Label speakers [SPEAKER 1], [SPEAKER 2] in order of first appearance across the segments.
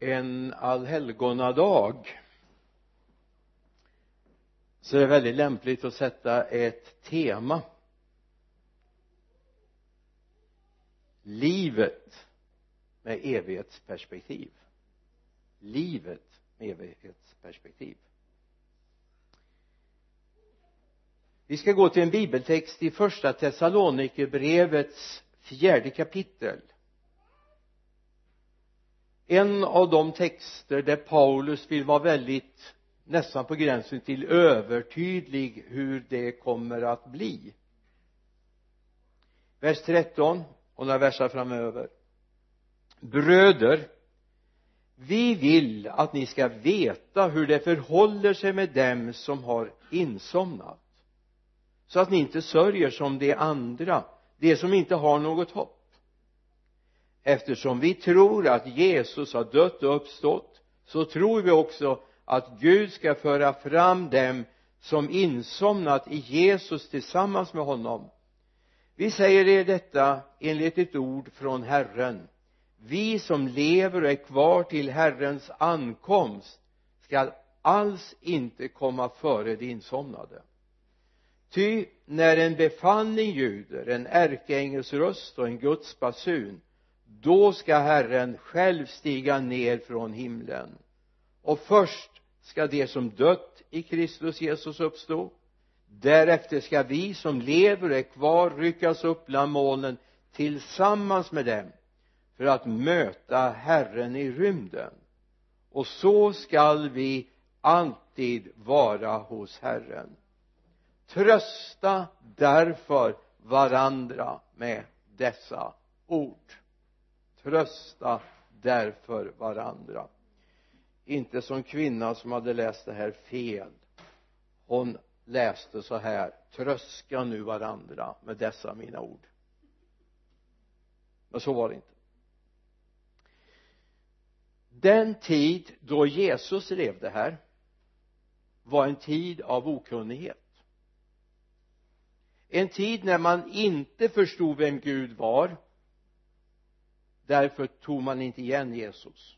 [SPEAKER 1] en allhelgonadag. Så är det väldigt lämpligt att sätta ett tema. Livet med evighetsperspektiv. Livet med evighetsperspektiv. Vi ska gå till en bibeltext i första Thessalonikerbrevets fjärde kapitel en av de texter där Paulus vill vara väldigt nästan på gränsen till övertydlig hur det kommer att bli. Vers 13 och några versar framöver. Bröder vi vill att ni ska veta hur det förhåller sig med dem som har insomnat. Så att ni inte sörjer som de andra de som inte har något hopp eftersom vi tror att Jesus har dött och uppstått så tror vi också att Gud ska föra fram dem som insomnat i Jesus tillsammans med honom. Vi säger er detta enligt ett ord från Herren. Vi som lever och är kvar till Herrens ankomst skall alls inte komma före de insomnade. Ty när en befallning ljuder en ärkeängels röst och en Guds basun då ska Herren själv stiga ner från himlen. Och först ska de som dött i Kristus Jesus uppstå. Därefter ska vi som lever och är kvar ryckas upp bland molnen tillsammans med dem för att möta Herren i rymden. Och så skall vi alltid vara hos Herren. Trösta därför varandra med dessa ord trösta därför varandra. Inte som kvinnan som hade läst det här fel. Hon läste så här tröska nu varandra med dessa mina ord. Men så var det inte. Den tid då Jesus levde här var en tid av okunnighet. En tid när man inte förstod vem Gud var därför tog man inte igen Jesus.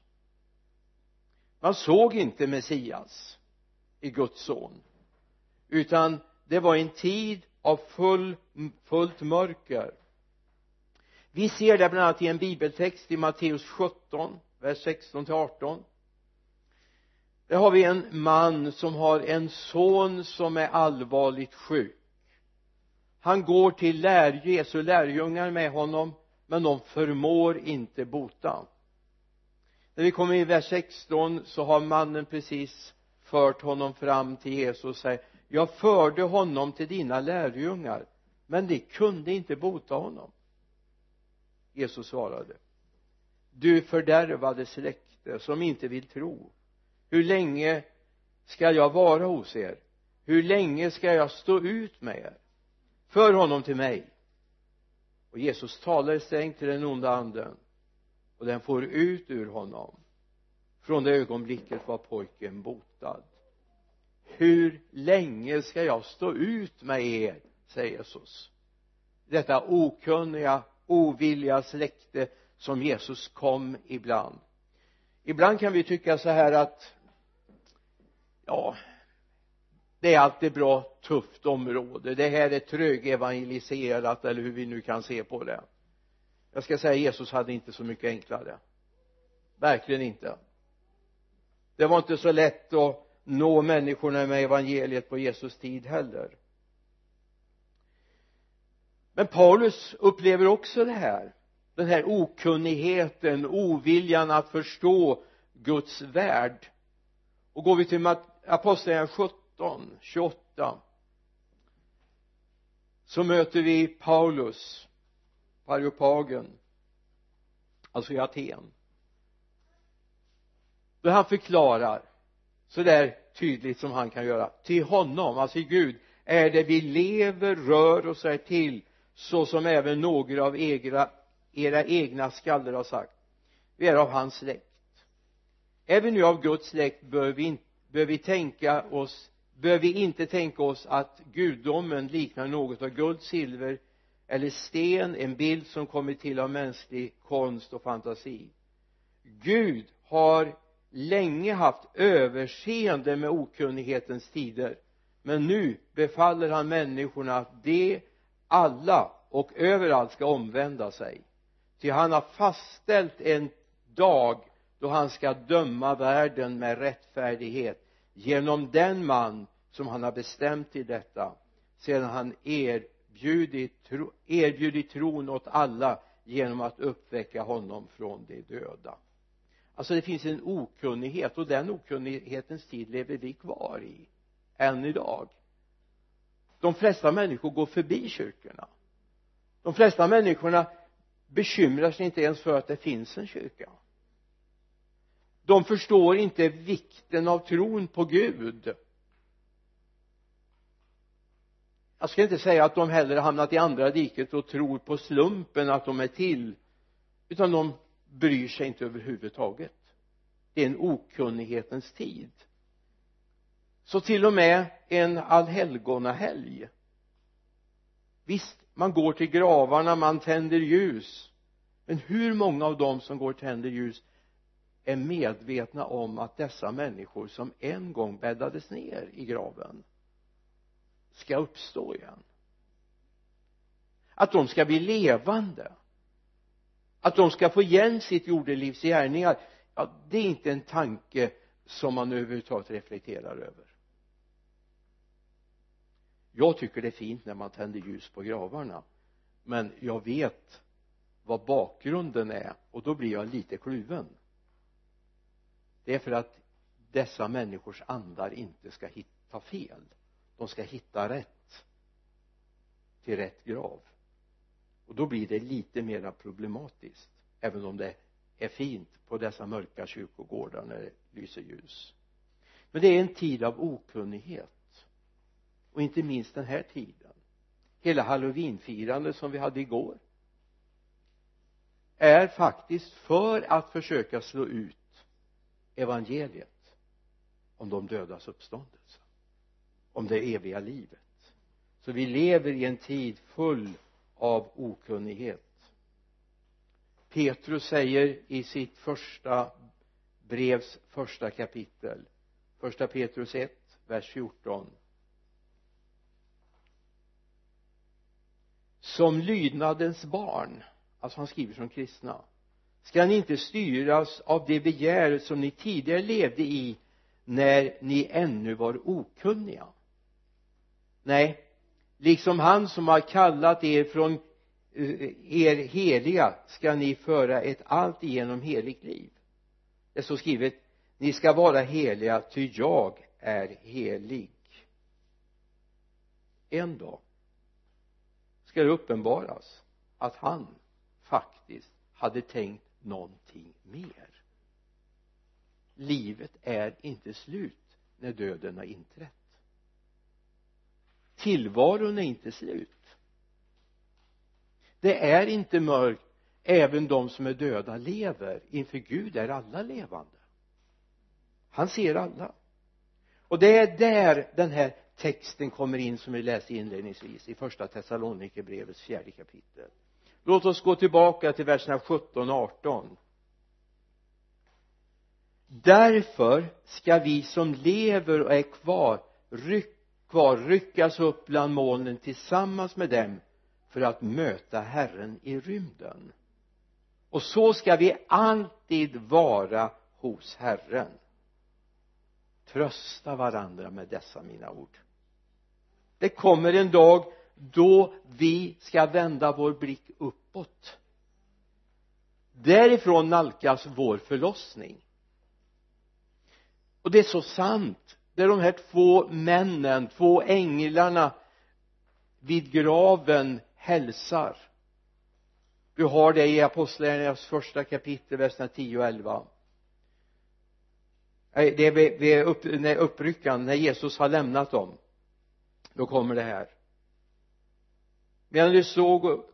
[SPEAKER 1] Man såg inte Messias i Guds son utan det var en tid av full, fullt mörker. Vi ser det bland annat i en bibeltext i Matteus 17 vers 16 till 18 där har vi en man som har en son som är allvarligt sjuk. Han går till lär, Jesu lärjungar med honom men de förmår inte bota. När vi kommer i vers 16 så har mannen precis fört honom fram till Jesus och säger jag förde honom till dina lärjungar men de kunde inte bota honom. Jesus svarade du fördärvade släkte som inte vill tro. Hur länge ska jag vara hos er? Hur länge ska jag stå ut med er? För honom till mig och Jesus talar strängt till den onda anden. Och den får ut ur honom. Från det ögonblicket var pojken botad. Hur länge ska jag stå ut med er? säger Jesus. Detta okunniga ovilliga släkte som Jesus kom ibland. Ibland kan vi tycka så här att ja det är alltid bra tufft område. Det här är trögevangeliserat eller hur vi nu kan se på det. Jag ska säga Jesus hade inte så mycket enklare. Verkligen inte. Det var inte så lätt att nå människorna med evangeliet på Jesus tid heller. Men Paulus upplever också det här. Den här okunnigheten, oviljan att förstå Guds värld. Och går vi till apostlagärningarna 17, 28 så möter vi Paulus på Areopagen alltså i Aten. Då han förklarar så där tydligt som han kan göra till honom, alltså i Gud är det vi lever, rör och är till så som även några av era, era egna skallar har sagt. Vi är av hans släkt. Är vi nu av Guds släkt bör vi, bör vi tänka oss bör vi inte tänka oss att gudomen liknar något av guld, silver eller sten, en bild som kommit till av mänsklig konst och fantasi? Gud har länge haft överseende med okunnighetens tider men nu befaller han människorna att de alla och överallt ska omvända sig. Ty han har fastställt en dag då han ska döma världen med rättfärdighet genom den man som han har bestämt till detta sedan han erbjudit, tro, erbjudit tron åt alla genom att uppväcka honom från de döda. Alltså det finns en okunnighet och den okunnighetens tid lever vi kvar i än idag. De flesta människor går förbi kyrkorna. De flesta människorna bekymrar sig inte ens för att det finns en kyrka de förstår inte vikten av tron på Gud. Jag ska inte säga att de hellre hamnat i andra diket och tror på slumpen att de är till utan de bryr sig inte överhuvudtaget. Det är en okunnighetens tid. Så till och med en allhelgonahelg. Visst man går till gravarna man tänder ljus. Men hur många av dem som går och tänder ljus är medvetna om att dessa människor som en gång bäddades ner i graven ska uppstå igen. Att de ska bli levande. Att de ska få igen sitt jordelivs gärningar ja det är inte en tanke som man överhuvudtaget reflekterar över. Jag tycker det är fint när man tänder ljus på gravarna men jag vet vad bakgrunden är och då blir jag lite kluven det är för att dessa människors andar inte ska hitta fel. De ska hitta rätt till rätt grav. Och då blir det lite mera problematiskt även om det är fint på dessa mörka kyrkogårdar när det lyser ljus. Men det är en tid av okunnighet. Och inte minst den här tiden. Hela halloweenfirandet som vi hade igår är faktiskt för att försöka slå ut evangeliet om de dödas uppståndelse om det eviga livet. Så vi lever i en tid full av okunnighet. Petrus säger i sitt första brevs första kapitel första Petrus 1 vers 14 som lydnadens barn alltså han skriver som kristna ska ni inte styras av det begär som ni tidigare levde i när ni ännu var okunniga? Nej liksom han som har kallat er från eh, er heliga ska ni föra ett alltigenom heligt liv. Det står skrivet ni ska vara heliga ty jag är helig. En dag ska det uppenbaras att han faktiskt hade tänkt någonting mer. Livet är inte slut när döden har inträtt. Tillvaron är inte slut. Det är inte mörkt även de som är döda lever. Inför Gud är alla levande. Han ser alla. Och det är där den här texten kommer in som vi läste inledningsvis i första Thessalonikerbrevets fjärde kapitel låt oss gå tillbaka till verserna 17 och 18 därför ska vi som lever och är kvar ryck, kvar ryckas upp bland molnen tillsammans med dem för att möta Herren i rymden. Och så ska vi alltid vara hos Herren. Trösta varandra med dessa mina ord. Det kommer en dag då vi ska vända vår blick uppåt. Därifrån nalkas vår förlossning. Och det är så sant det är de här två männen, två änglarna vid graven hälsar. Du har det i apostlagärningarnas första kapitel verserna 10 och 11 det är vid upp, när uppryckan när Jesus har lämnat dem. Då kommer det här medan de såg,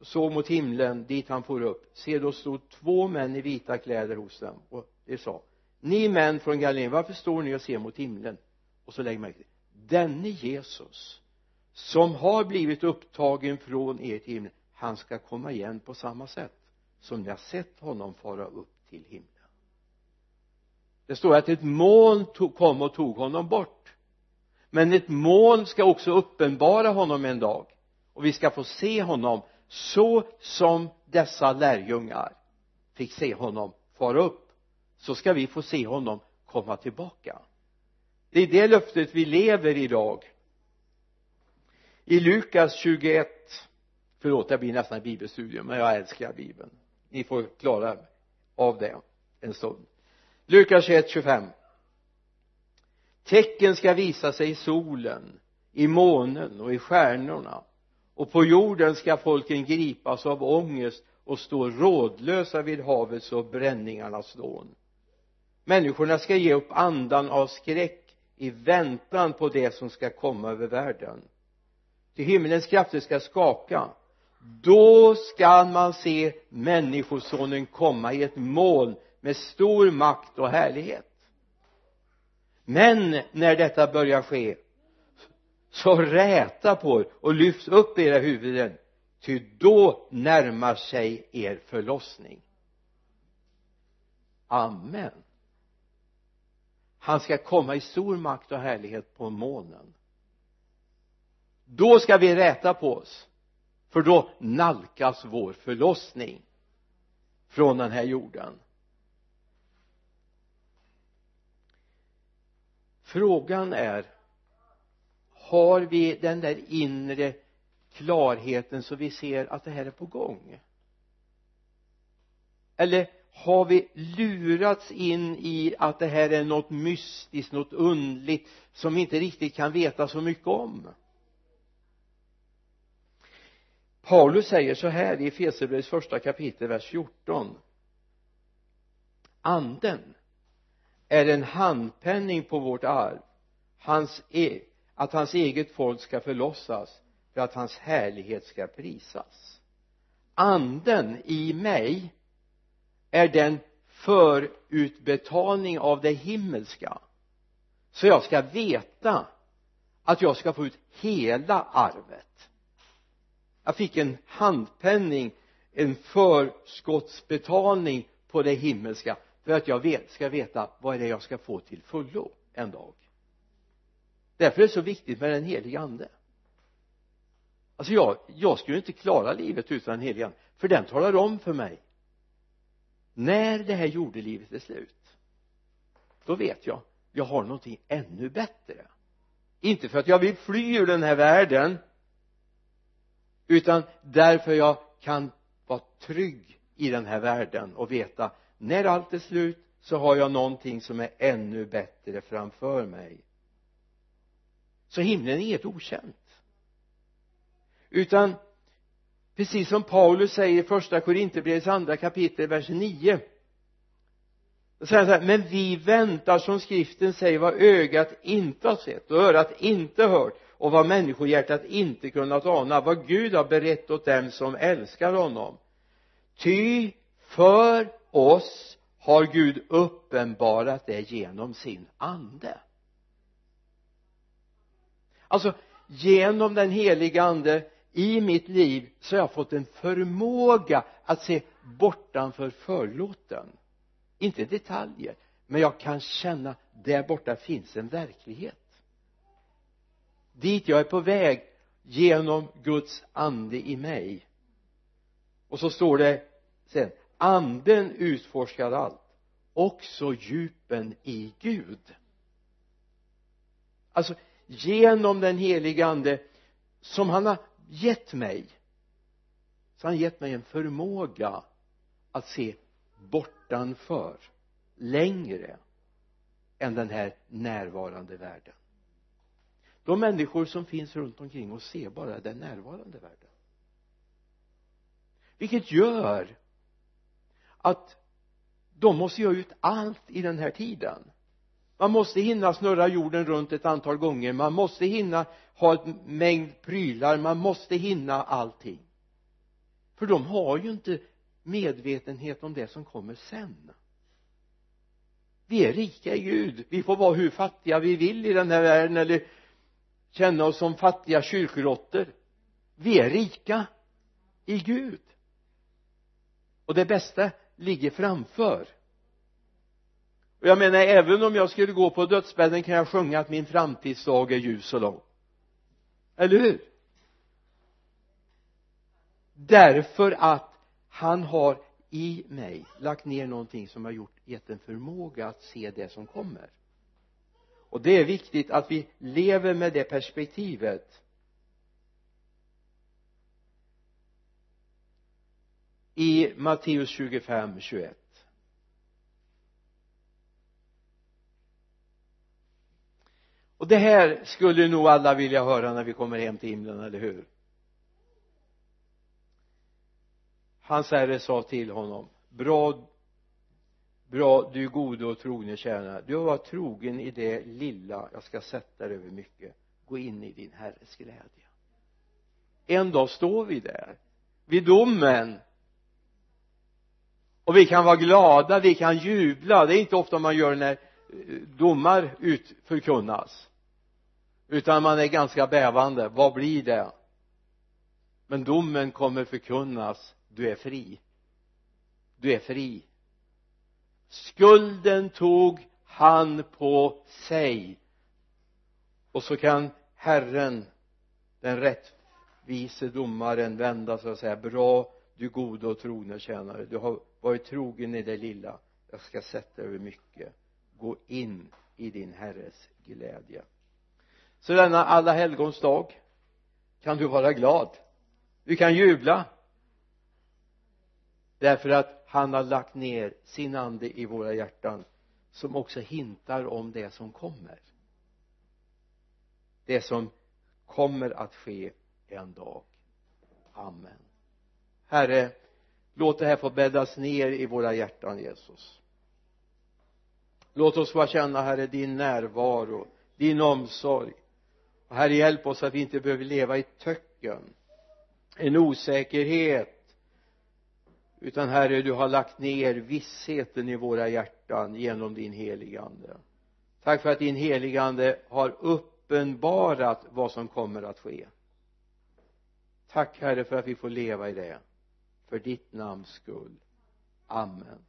[SPEAKER 1] såg mot himlen dit han for upp se då stod två män i vita kläder hos dem och de sa ni män från Galileen varför står ni och ser mot himlen? Och så lägger man till denne Jesus som har blivit upptagen från er till himlen han ska komma igen på samma sätt som ni har sett honom fara upp till himlen. Det står att ett moln kom och tog honom bort. Men ett moln ska också uppenbara honom en dag och vi ska få se honom så som dessa lärjungar fick se honom fara upp. Så ska vi få se honom komma tillbaka. Det är det löftet vi lever idag. I Lukas 21 förlåt det blir nästan bibelstudium men jag älskar bibeln. Ni får klara av det en stund. Lukas 21, 25 tecken ska visa sig i solen i månen och i stjärnorna och på jorden ska folken gripas av ångest och stå rådlösa vid havets och bränningarnas dån. Människorna ska ge upp andan av skräck i väntan på det som ska komma över världen. Till himmelens krafter ska skaka. Då skall man se människosonen komma i ett moln med stor makt och härlighet. Men när detta börjar ske så räta på er och lyft upp era huvuden ty då närmar sig er förlossning. Amen. Han ska komma i stor makt och härlighet på molnen då ska vi räta på oss för då nalkas vår förlossning från den här jorden. Frågan är har vi den där inre klarheten så vi ser att det här är på gång? Eller har vi lurats in i att det här är något mystiskt, något undligt som vi inte riktigt kan veta så mycket om? Paulus säger så här i Efesierbrevets första kapitel vers 14 anden är en handpenning på vårt arv. Hans e att hans eget folk ska förlossas för att hans härlighet ska prisas. Anden i mig är den förutbetalning av det himmelska. Så jag ska veta att jag ska få ut hela arvet. Jag fick en handpenning en förskottsbetalning på det himmelska för att jag vet, ska veta vad är det jag ska få till fullo en dag därför är det så viktigt med den helige ande. Alltså jag, jag skulle inte klara livet utan den helige ande för den talar om för mig när det här jordelivet är slut. Då vet jag jag har någonting ännu bättre. Inte för att jag vill fly ur den här världen utan därför jag kan vara trygg i den här världen och veta när allt är slut så har jag någonting som är ännu bättre framför mig så himlen är inget okänt. Utan precis som Paulus säger i första Korinthierbrevets andra kapitel vers 9 då säger han så här men vi väntar som skriften säger vad ögat inte har sett och örat inte hört och vad människohjärtat inte kunnat ana vad Gud har berett åt dem som älskar honom. Ty för oss har Gud uppenbarat det genom sin ande alltså genom den heliga ande i mitt liv så har jag fått en förmåga att se bortanför förlåten. Inte detaljer men jag kan känna där borta finns en verklighet. Dit jag är på väg genom Guds ande i mig. Och så står det sen anden utforskar allt också djupen i Gud. Alltså genom den helige ande som han har gett mig. Så har han gett mig en förmåga att se bortanför längre än den här närvarande världen. De människor som finns runt omkring och ser bara den närvarande världen. Vilket gör att de måste göra ut allt i den här tiden man måste hinna snurra jorden runt ett antal gånger. Man måste hinna ha en mängd prylar. Man måste hinna allting. För de har ju inte medvetenhet om det som kommer sen. Vi är rika i Gud. Vi får vara hur fattiga vi vill i den här världen eller känna oss som fattiga kyrkråttor vi är rika i Gud. Och det bästa ligger framför och jag menar även om jag skulle gå på dödsbädden kan jag sjunga att min framtidsdag är ljus och lång. Eller hur? Därför att han har i mig lagt ner någonting som har gjort gett en förmåga att se det som kommer. Och det är viktigt att vi lever med det perspektivet. I Matteus 25, 21 och det här skulle nog alla vilja höra när vi kommer hem till himlen, eller hur? Hans herre sa till honom bra bra du gode och trogne tjänare. Du har varit trogen i det lilla. Jag ska sätta dig över mycket. Gå in i din herres glädje. En dag står vi där vid domen. Och vi kan vara glada, vi kan jubla. Det är inte ofta man gör när eh, domar utförkunnas utan man är ganska bävande. Vad blir det? Men domen kommer förkunnas. Du är fri. Du är fri. Skulden tog han på sig. Och så kan Herren den rättvise domaren vända sig och säga bra du gode och trogna tjänare. Du har varit trogen i det lilla. Jag ska sätta över mycket. Gå in i din herres glädje så denna alla helgons dag kan du vara glad. Du kan jubla. Därför att han har lagt ner sin ande i våra hjärtan som också hintar om det som kommer. Det som kommer att ske en dag. Amen. Herre låt det här få bäddas ner i våra hjärtan Jesus. Låt oss få känna herre din närvaro din omsorg och herre hjälp oss att vi inte behöver leva i töcken en osäkerhet utan herre du har lagt ner vissheten i våra hjärtan genom din heligande tack för att din heligande har uppenbarat vad som kommer att ske. Tack herre för att vi får leva i det. För ditt namns skull. Amen amen.